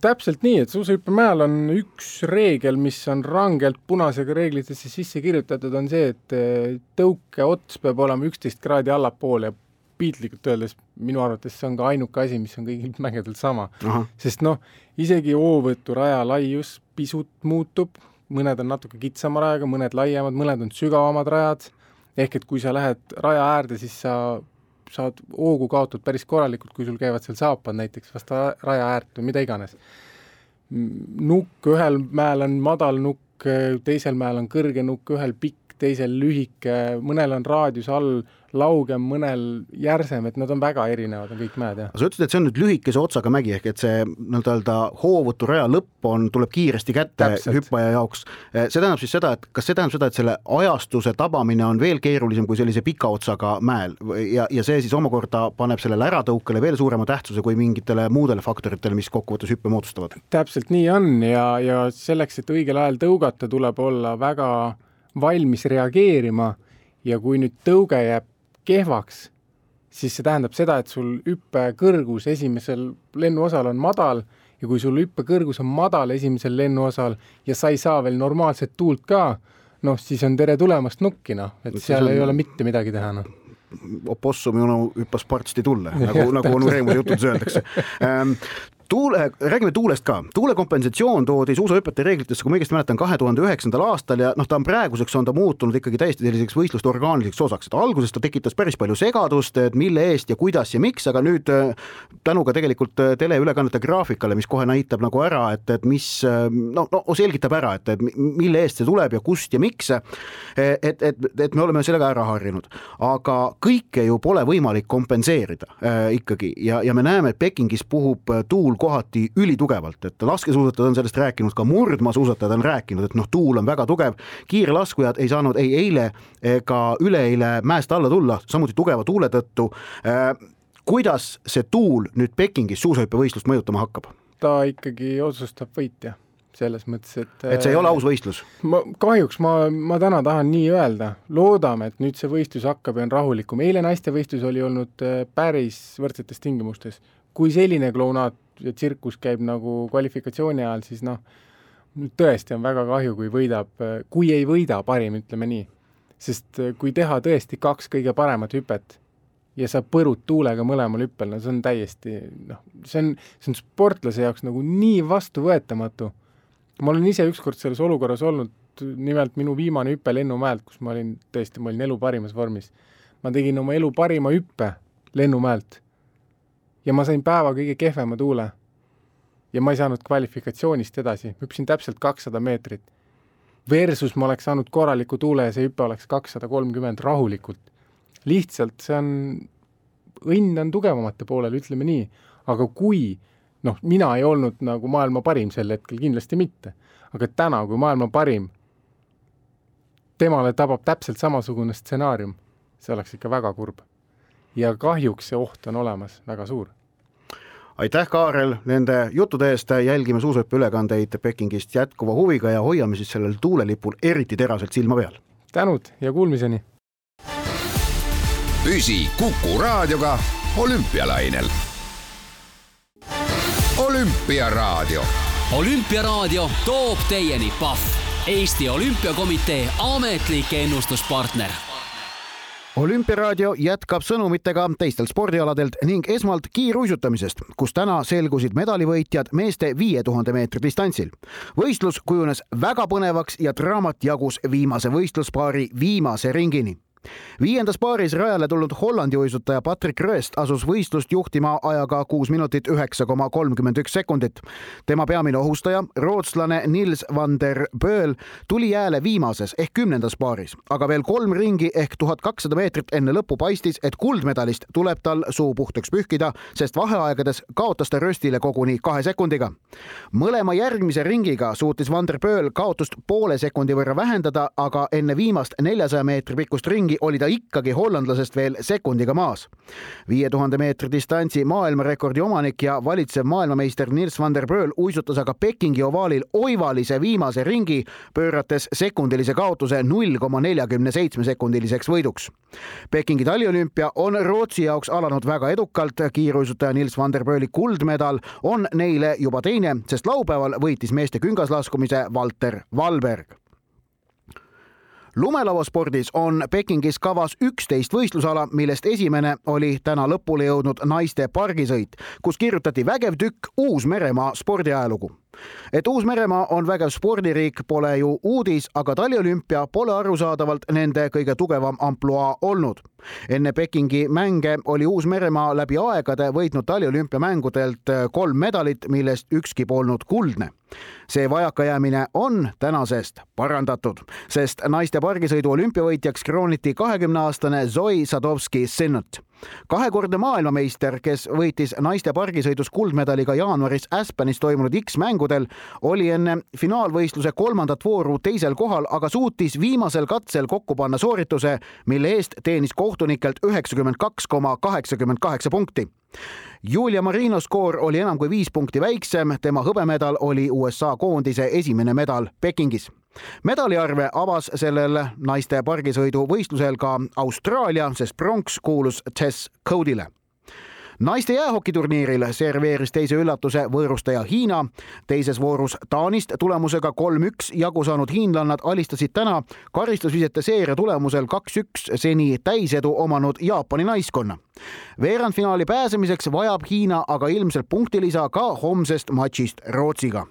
täpselt nii, et suusahüppemäel on üks reegel, mis on rangelt punasega reeglitesse sisse kirjutatud, on see, et tõukeots peab olema üksteist kraadi allapool ja piltlikult öeldes minu arvates see on ka ainuke asi, mis on kõigil mägedel sama. sest noh, isegi hoovõturaja laius pisut muutub, mõned on natuke kitsama rajaga, mõned laiemad, mõned on sügavamad rajad, ehk et kui sa lähed raja äärde, siis sa saad hoogu kaotad päris korralikult, kui sul käivad seal saapad näiteks vastu raja äärt või mida iganes. nukk, ühel mäel on madal nukk, teisel mäel on kõrge nukk, ühel pikk, teisel lühike, mõnel on raadius all laugem, mõnel järsem, et nad on väga erinevad, on kõik mäed, jah. sa ütlesid, et see on nüüd lühikese otsaga mägi, ehk et see nii-öelda hoovõturaja lõpp on, tuleb kiiresti kätte Täpselt. hüppaja jaoks. Eh, see tähendab siis seda, et kas see tähendab seda, et selle ajastuse tabamine on veel keerulisem kui sellise pika otsaga mäel ja, ja see siis omakorda paneb sellele äratõukele veel suurema tähtsuse kui mingitele muudele faktoritele, mis kokkuvõttes hüppe moodustavad? täpselt nii on ja, ja selleks, et õigel ajal tõugata, tuleb olla väga valmis reageerima ja kui nüüd tõuge jääb kehvaks, siis see tähendab seda, et sul hüppe kõrgus esimesel lennuosal on madal ja kui sul hüppe kõrgus on madal esimesel lennuosal ja sa ei saa veel normaalset tuult ka, noh, siis on tere tulemast nukki, noh, et seal on... ei ole mitte midagi teha, noh. Opossumi onu hüppas partsti tulle, nagu, nagu onu Reemuse jutudes öeldakse. Ähm, tuule, räägime tuulest ka, tuule kompensatsioon toodi suusahüpete reeglitesse, kui ma õigesti mäletan, kahe tuhande üheksandal aastal ja noh, ta on praeguseks on ta muutunud ikkagi täiesti selliseks võistluste orgaaniliseks osaks, et alguses ta tekitas päris palju segadust, et mille eest ja kuidas ja miks, aga nüüd tänu ka tegelikult teleülekannete graafikale, mis kohe näitab nagu ära, et, et mis no, no selgitab ära, et, et mille eest see tuleb ja kust ja miks. et, et, et me oleme sellega ära harjunud, aga kõike ju pole võimalik kompenseerida äh, ikkagi. Ja, ja me näeme, et Pekingis puhub tuul kohati ülitugevalt, et laskesuusatajad on sellest rääkinud, ka murdmaasuusatajad on rääkinud, et noh, tuul on väga tugev, kiirlaskujad ei saanud ei eile ega üleeile mäest alla tulla, samuti tugeva tuule tõttu. Äh, kuidas see tuul nüüd Pekingis suusahüppevõistlust mõjutama hakkab? ta ikkagi otsustab võitja selles mõttes, et et see ei ole aus võistlus? ma, kahjuks ma, ma täna tahan nii öelda, loodame, et nüüd see võistlus hakkab ja on rahulikum, eile naistevõistlus oli olnud äh, päris võrdsetes tingimustes. kui selline klounaad ja tsirkus käib nagu kvalifikatsiooni ajal, siis noh, tõesti on väga kahju, kui võidab, kui ei võida parim, ütleme nii. sest äh, kui teha tõesti kaks kõige paremat hüpet ja sa põrud tuulega mõlemal hüppel, no see on täiesti noh, see on, see on sportlase jaoks nagu nii vastuvõetamatu ma olen ise ükskord selles olukorras olnud, nimelt minu viimane hüpe Lennumäelt, kus ma olin tõesti, ma olin elu parimas vormis. ma tegin oma elu parima hüppe Lennumäelt ja ma sain päeva kõige kehvema tuule. ja ma ei saanud kvalifikatsioonist edasi, hüppasin täpselt kakssada meetrit. Versus ma oleks saanud korraliku tuule ja see hüpe oleks kakssada kolmkümmend rahulikult. lihtsalt see on, õnn on tugevamate poolel, ütleme nii, aga kui noh, mina ei olnud nagu maailma parim sel hetkel, kindlasti mitte. aga täna, kui maailma parim, temale tabab täpselt samasugune stsenaarium, see oleks ikka väga kurb. Ja kahjuks see oht on olemas väga suur aitäh, Kaarel, nende juttude eest, jälgime suusahüppeülekandeid Pekingist jätkuva huviga ja hoiame siis sellel tuulelipul eriti teraselt silma peal. tänud ja kuulmiseni! püsi Kuku raadioga olümpialainel olümpiaraadio. olümpiaraadio toob teieni Pahv, Eesti Olümpiakomitee ametlik ennustuspartner olümpiaraadio jätkab sõnumitega teistelt spordialadelt ning esmalt kiiruisutamisest, kus täna selgusid medalivõitjad meeste viie tuhande meetri distantsil. võistlus kujunes väga põnevaks ja draamat jagus viimase võistluspaari viimase ringini viiendas paaris rajale tulnud Hollandi uisutaja Patrick Rööst asus võistlust juhtima ajaga kuus minutit üheksa koma kolmkümmend üks sekundit. tema peamine ohustaja, rootslane Nils van der Böel tuli jääle viimases ehk kümnendas paaris, aga veel kolm ringi ehk tuhat kakssada meetrit enne lõppu paistis, et kuldmedalist tuleb tal suu puhtaks pühkida, sest vaheaegades kaotas ta Rööstile koguni kahe sekundiga. mõlema järgmise ringiga suutis van der Böel kaotust poole sekundi võrra vähendada, aga enne viimast neljasaja meetri pikkust ringi oli ta ikkagi hollandlasest veel sekundiga maas. viie tuhande meetri distantsi maailmarekordi omanik ja valitsev maailmameister Nils van der Bröl uisutas aga Pekingi ovaalil oivalise viimase ringi, pöörates sekundilise kaotuse null koma neljakümne seitsme sekundiliseks võiduks. Pekingi taliolümpia on Rootsi jaoks alanud väga edukalt, kiiruisutaja Nils van der Bröli kuldmedal on neile juba teine, sest laupäeval võitis meeste küngaslaskumise Valter Valberg lumelauaspordis on Pekingis kavas üksteist võistlusala, millest esimene oli täna lõpule jõudnud naiste pargisõit, kus kirjutati vägev tükk Uus-Meremaa spordiajalugu et Uus-Meremaa on vägev spordiriik, pole ju uudis, aga taliolümpia pole arusaadavalt nende kõige tugevam ampluaa olnud. enne Pekingi mänge oli Uus-Meremaa läbi aegade võitnud taliolümpiamängudelt kolm medalit, millest ükski polnud kuldne see vajakajäämine on tänasest parandatud, sest naiste pargisõidu olümpiavõitjaks krooniti kahekümne aastane Zoe Sadovski-Sinnot kahekordne maailmameister, kes võitis naiste pargisõidus kuldmedaliga jaanuaris Aspenis toimunud X-mängudel, oli enne finaalvõistluse kolmandat vooru teisel kohal, aga suutis viimasel katsel kokku panna soorituse, mille eest teenis kohtunikelt üheksakümmend kaks koma kaheksakümmend kaheksa punkti Julia Marino skoor oli enam kui viis punkti väiksem, tema hõbemedal oli USA koondise esimene medal Pekingis. Medaliarve avas sellel naiste pargisõidu võistlusel ka Austraalia, sest pronks kuulus Tess Cody'le naiste jäähokiturniiril serveeris teise üllatuse võõrustaja Hiina. teises voorus Taanist tulemusega kolm-üks jagu saanud hiinlannad alistasid täna karistusvisete seeria tulemusel kaks-üks seni täisedu omanud Jaapani naiskonna. veerandfinaali pääsemiseks vajab Hiina aga ilmselt punktilisa ka homsest matšist Rootsiga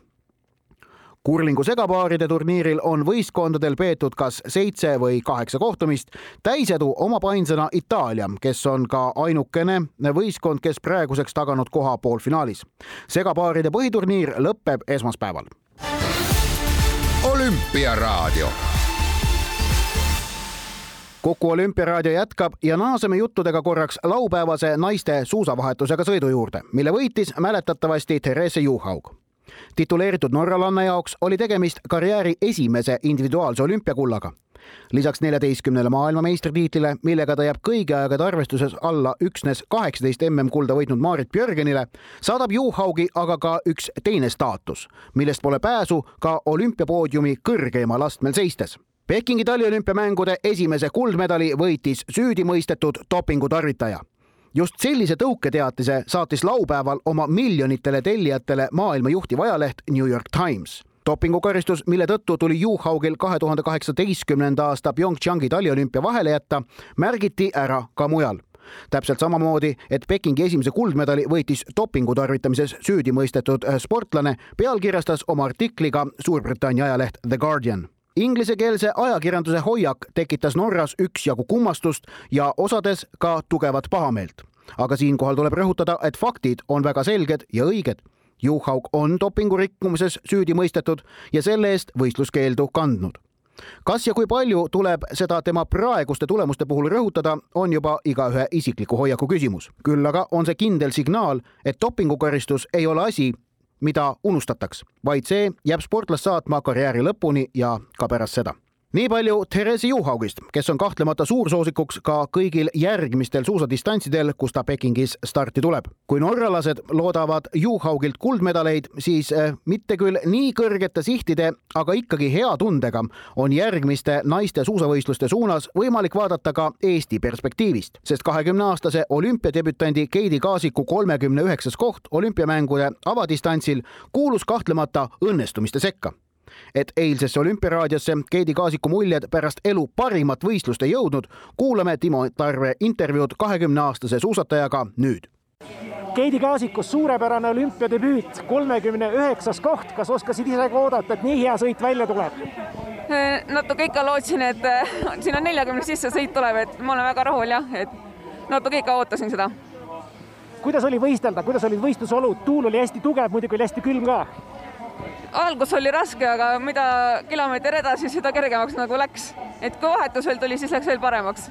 kurlingu segapaaride turniiril on võistkondadel peetud kas seitse või kaheksa kohtumist. täisedu omab ainsana Itaalia, kes on ka ainukene võistkond, kes praeguseks taganud koha poolfinaalis. segapaaride põhiturniir lõpeb esmaspäeval. olümpiaraadio Kuku olümpiaraadio jätkab ja naaseme juttudega korraks laupäevase naiste suusavahetusega sõidu juurde, mille võitis mäletatavasti Therese Juhaug tituleeritud norralanna jaoks oli tegemist karjääri esimese individuaalse olümpiakullaga. lisaks neljateistkümnele maailmameistritiitlile, millega ta jääb kõigi aegade arvestuses alla üksnes kaheksateist MM-kulda võitnud Maarit Björgenile, saadab Juhaugi aga ka üks teine staatus, millest pole pääsu ka olümpiapoodiumi kõrgeimal astmel seistes Pekingi taliolümpiamängude esimese kuldmedali võitis süüdimõistetud dopingutarvitaja just sellise tõuketeatise saatis laupäeval oma miljonitele tellijatele maailma juhtiv ajaleht New York Times. Dopingukaristus, mille tõttu tuli Juhaugil kahe tuhande kaheksateistkümnenda aasta PyeongChangi taliolümpia vahele jätta, märgiti ära ka mujal. Täpselt samamoodi, et Pekingi esimese kuldmedali võitis dopingu tarvitamises süüdi mõistetud sportlane, pealkirjastas oma artikliga Suurbritannia ajaleht The Guardian Inglisekeelse ajakirjanduse hoiak tekitas Norras üksjagu kummastust ja osades ka tugevat pahameelt. aga siinkohal tuleb rõhutada, et faktid on väga selged ja õiged. Juhaug on dopingu rikkumises süüdi mõistetud ja selle eest võistluskeeldu kandnud kas ja kui palju tuleb seda tema praeguste tulemuste puhul rõhutada, on juba igaühe isikliku hoiaku küsimus. küll aga on see kindel signaal, et dopingukaristus ei ole asi, mida unustataks, vaid see jääb sportlast saatma karjääri lõpuni ja ka pärast seda nii palju Therese Juhaugist, kes on kahtlemata suursoosikuks ka kõigil järgmistel suusadistantsidel, kus ta Pekingis starti tuleb. kui norralased loodavad Juhaugilt kuldmedaleid, siis eh, mitte küll nii kõrgete sihtide, aga ikkagi hea tundega on järgmiste naiste suusavõistluste suunas võimalik vaadata ka Eesti perspektiivist, sest kahekümne aastase olümpiadebütandi Keidi Kaasiku kolmekümne üheksas koht olümpiamängude avadistantsil kuulus kahtlemata õnnestumiste sekka et eilsesse olümpiaraadiosse Keidi Kaasiku muljed pärast elu parimat võistlust ei jõudnud, kuulame Timo Tarve intervjuud kahekümne aastase suusatajaga nüüd. Keidi Kaasikus suurepärane olümpiadebüüt, kolmekümne üheksas koht, kas oskasid ise ka oodata, et nii hea sõit välja tuleb? Äh, natuke ikka lootsin, et äh, sinna neljakümne sisse sõit tuleb, et ma olen väga rahul jah, et natuke ikka ootasin seda. kuidas oli võistelda, kuidas olid võistlusolud, tuul oli hästi tugev, muidugi oli hästi külm ka algus oli raske, aga mida kilomeeter edasi, seda kergemaks nagu läks. et kui vahetus veel tuli, siis läks veel paremaks.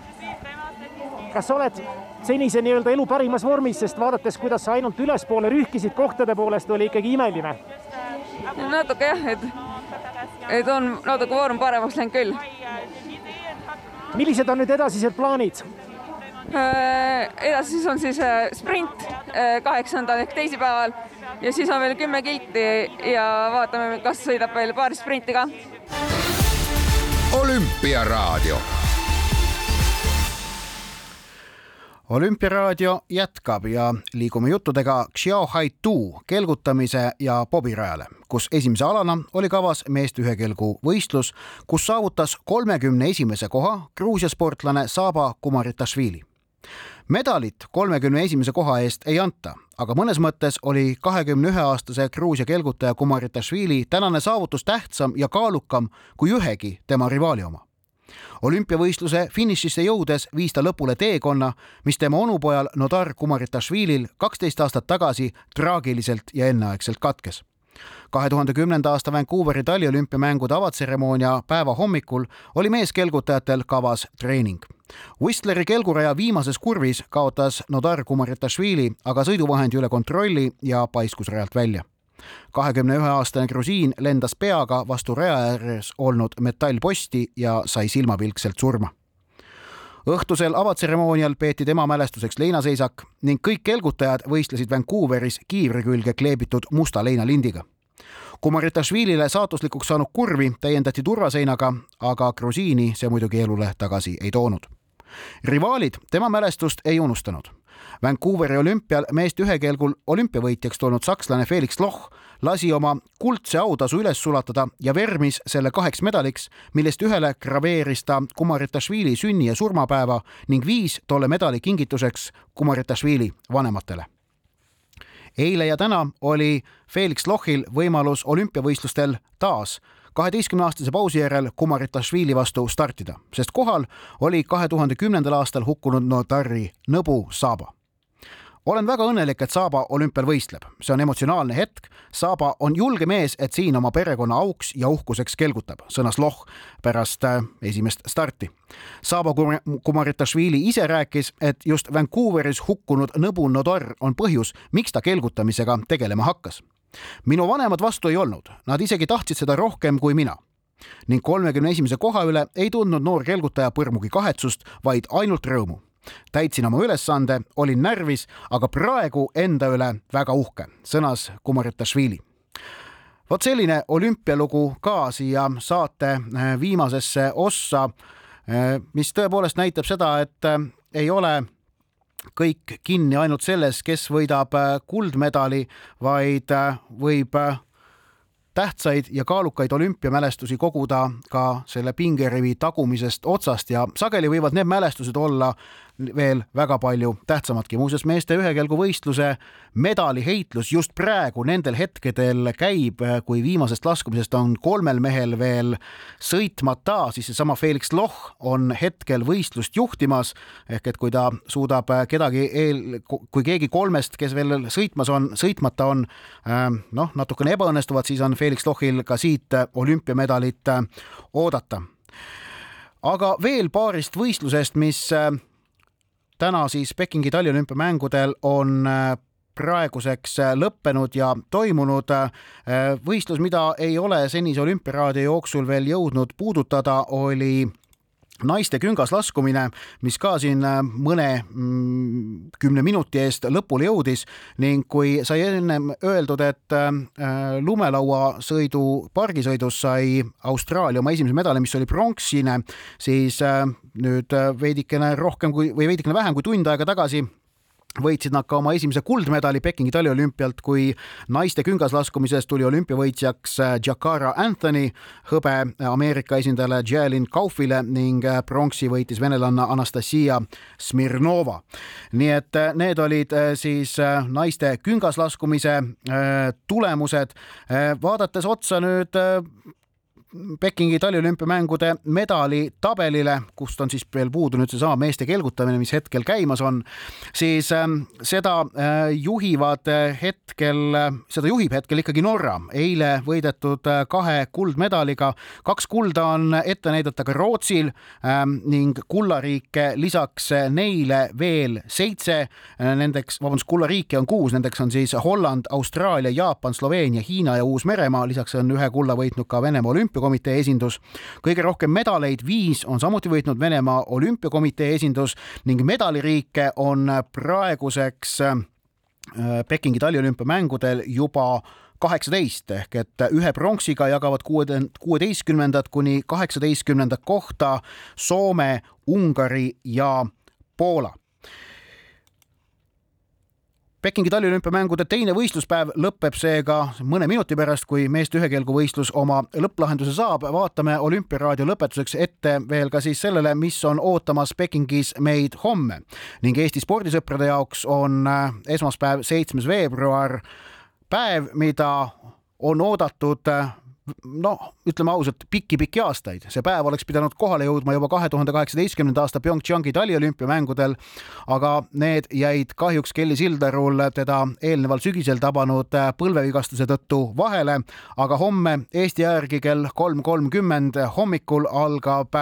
kas sa oled senise nii-öelda elu parimas vormis, sest vaadates, kuidas sa ainult ülespoole rühkisid kohtade poolest, oli ikkagi imeline? natuke jah, et, et on natuke vorm paremaks läinud küll. millised on nüüd edasised plaanid? Äh, edasi siis on siis äh, sprint äh, kaheksandal ehk teisipäeval ja siis on veel kümme kilti ja vaatame, kas sõidab veel paar sprinti ka. olümpiaraadio. olümpiaraadio jätkab ja liigume juttudega Xiaohaitu kelgutamise ja pobirajale, kus esimese alana oli kavas meeste ühekelgu võistlus, kus saavutas kolmekümne esimese koha Gruusia sportlane Saba Kumaritašvili medalit kolmekümne esimese koha eest ei anta, aga mõnes mõttes oli kahekümne ühe aastase Gruusia kelgutaja Kumaritašvili tänane saavutus tähtsam ja kaalukam kui ühegi tema rivaali oma. olümpiavõistluse finišisse jõudes viis ta lõpule teekonna, mis tema onupojal Nodar Kumaritašvilil kaksteist aastat tagasi traagiliselt ja enneaegselt katkes kahe tuhande kümnenda aasta Vancouveri taliolümpiamängude avatseremoonia päeva hommikul oli meeskelgutajatel kavas treening. Whistleri kelguraja viimases kurvis kaotas Nodar Kumaritašvili aga sõiduvahendi üle kontrolli ja paiskus rajalt välja kahekümne ühe aastane grusiin lendas peaga vastu raja ääres olnud metallposti ja sai silmapilkselt surma. Õhtusel avatseremoonial peeti tema mälestuseks leinaseisak ning kõik kelgutajad võistlesid Vancouveris kiivri külge kleebitud musta leinalindiga Kumaritašvilile saatuslikuks saanud kurvi täiendati turvaseinaga, aga Grusiini see muidugi elule tagasi ei toonud. rivaalid tema mälestust ei unustanud. Vancouveri olümpial meeste ühekeelgul olümpiavõitjaks tulnud sakslane Felix Loch lasi oma kuldse autasu üles sulatada ja vermis selle kaheks medaliks, millest ühele graveeris ta Kumaritašvili sünni- ja surmapäeva ning viis tolle medali kingituseks Kumaritašvili vanematele. Eile ja täna oli Felix Lohil võimalus olümpiavõistlustel taas kaheteistkümneaastase pausi järel Kumaritašvili vastu startida, sest kohal oli kahe tuhande kümnendal aastal hukkunud Notari Nõbu Saaba olen väga õnnelik, et Saaba olümpial võistleb, see on emotsionaalne hetk. Saaba on julge mees, et siin oma perekonna auks ja uhkuseks kelgutab, sõnas Loh pärast äh, esimest starti. Saaba Kumaritašvili ise rääkis, et just Vancouveris hukkunud Nõbu Nodor on põhjus, miks ta kelgutamisega tegelema hakkas. minu vanemad vastu ei olnud, nad isegi tahtsid seda rohkem kui mina ning kolmekümne esimese koha üle ei tundnud noor kelgutaja põrmugi kahetsust, vaid ainult rõõmu täitsin oma ülesande, olin närvis, aga praegu enda üle väga uhke, sõnas Kumaritašvili vot selline olümpialugu ka siia saate äh, viimasesse ossa, äh, mis tõepoolest näitab seda, et äh, ei ole kõik kinni ainult selles, kes võidab kuldmedali, vaid võib tähtsaid ja kaalukaid olümpiamälestusi koguda ka selle pingerivi tagumisest otsast ja sageli võivad need mälestused olla veel väga palju tähtsamadki. muuseas, meeste ühekelguvõistluse medaliheitlus just praegu nendel hetkedel käib, kui viimasest laskumisest on kolmel mehel veel sõitmata, siis seesama Felix Loh on hetkel võistlust juhtimas ehk et kui ta suudab kedagi eel, kui keegi kolmest, kes veel sõitmas on, sõitmata on, noh, natukene ebaõnnestuvad, siis on Felix Lohil ka siit olümpiamedalit oodata aga veel paarist võistlusest, mis täna siis Pekingi taliolümpiamängudel on äh, praeguseks äh, lõppenud ja toimunud äh, võistlus, mida ei ole senise olümpiaraadi jooksul veel jõudnud puudutada, oli naiste küngaslaskumine, mis ka siin äh, mõne mm, kümne minuti eest lõpule jõudis ning kui sai ennem öeldud, et äh, lumelauasõidu pargisõidus sai Austraalia oma esimese medali, mis oli pronksine, siis äh, nüüd veidikene rohkem kui või veidikene vähem kui tund aega tagasi võitsid nad ka oma esimese kuldmedali Pekingi taliolümpialt, kui naiste küngaslaskumises tuli olümpiavõitjaks äh, Jakara Anthony, hõbe Ameerika esindajale Jalin Kaufile ning äh, pronksi võitis venelanna Anastasia Smirnova. nii et äh, need olid siis naiste küngaslaskumise tulemused. vaadates otsa nüüd Pekingi taliolümpiamängude medalitabelile, kust on siis veel puudu nüüd seesama meeste kelgutamine, mis hetkel käimas on, siis ähm, seda äh, juhivad äh, hetkel, äh, seda juhib hetkel ikkagi Norra. eile võidetud kahe kuldmedaliga, kaks kulda on ette näidata ka Rootsil ähm, ning kullariike lisaks neile veel seitse. Nendeks, vabandust, kullariike on kuus, nendeks on siis Holland, Austraalia, Jaapan, Sloveenia, Hiina ja Uus-Meremaa, lisaks on ühe kulla võitnud ka Venemaa olümpiakomitee olümpiakomitee esindus. kõige rohkem medaleid, viis, on samuti võitnud Venemaa olümpiakomitee esindus ning medaliriike on praeguseks äh, Pekingi taliolümpiamängudel juba kaheksateist ehk et ühe pronksiga jagavad kuueteistkümnendat kuni kaheksateistkümnendat kohta Soome, Ungari ja Poola Pekingi taliolümpiamängude teine võistluspäev lõpeb seega mõne minuti pärast, kui meeste ühekelguvõistlus oma lõpplahenduse saab. vaatame olümpiaraadio lõpetuseks ette veel ka siis sellele, mis on ootamas Pekingis meid homme ning Eesti spordisõprade jaoks on äh, esmaspäev, seitsmes veebruar päev, mida on oodatud äh, noh, ütleme ausalt pikki,, pikki-pikki aastaid. see päev oleks pidanud kohale jõudma juba kahe tuhande kaheksateistkümnenda aasta PyeongChangi taliolümpiamängudel, aga need jäid kahjuks Kelly Sildarul teda eelneval sügisel tabanud põlvevigastuse tõttu vahele. aga homme Eesti aja järgi kell kolm kolmkümmend hommikul algab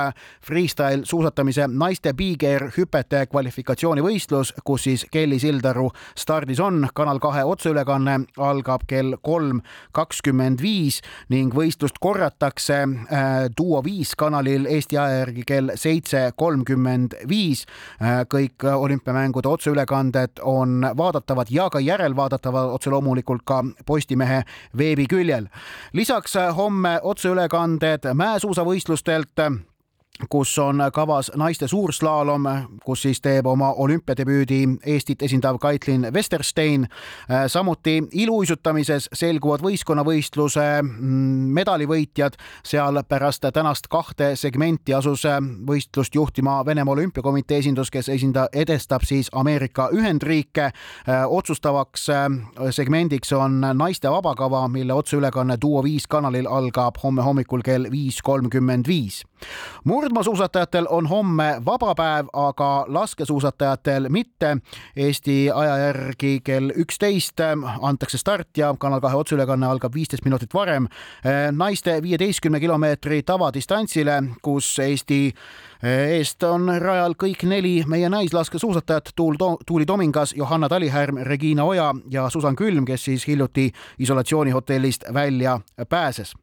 freestyle suusatamise naiste big air hüpete kvalifikatsioonivõistlus, kus siis Kelly Sildaru stardis on. kanal kahe otseülekanne algab kell kolm kakskümmend viis ning võistlust korratakse äh, Duo viis kanalil Eesti aja järgi kell seitse kolmkümmend viis. Äh, kõik olümpiamängude otseülekanded on vaadatavad ja ka järelvaadatavad otse loomulikult ka Postimehe veebiküljel. lisaks äh, homme otseülekanded mäesuusavõistlustelt kus on kavas naiste suurslaalom, kus siis teeb oma olümpiadebüüdi Eestit esindav Kaitlin Westerstein. samuti iluuisutamises selguvad võistkonnavõistluse mm, medalivõitjad, seal pärast tänast kahte segmenti asus võistlust juhtima Venemaa Olümpiakomitee esindus, kes esinda-, edestab siis Ameerika Ühendriike. otsustavaks segmendiks on naiste vabakava, mille otseülekanne Duo viis kanalil algab homme hommikul kell viis kolmkümmend viis murdmaasuusatajatel on homme vaba päev, aga laskesuusatajatel mitte. Eesti aja järgi kell üksteist antakse start ja Kanal kahe otseülekanne algab viisteist minutit varem. naiste viieteistkümne kilomeetri tavadistantsile, kus Eesti eest on rajal kõik neli meie naislaskesuusatajat, Tuul, Tuuli Tomingas, Johanna Talihärm, Regina Oja ja Susan Külm, kes siis hiljuti isolatsioonihotellist välja pääses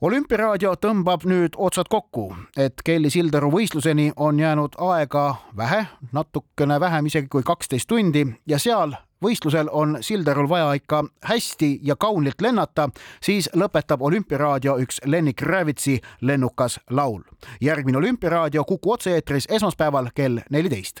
olümpiaraadio tõmbab nüüd otsad kokku, et Kelly Sildaru võistluseni on jäänud aega vähe, natukene vähem isegi kui kaksteist tundi ja seal võistlusel on Sildarul vaja ikka hästi ja kaunilt lennata, siis lõpetab olümpiaraadio üks Lenny Kravitsi lennukas laul. järgmine olümpiaraadio Kuku otse-eetris esmaspäeval kell neliteist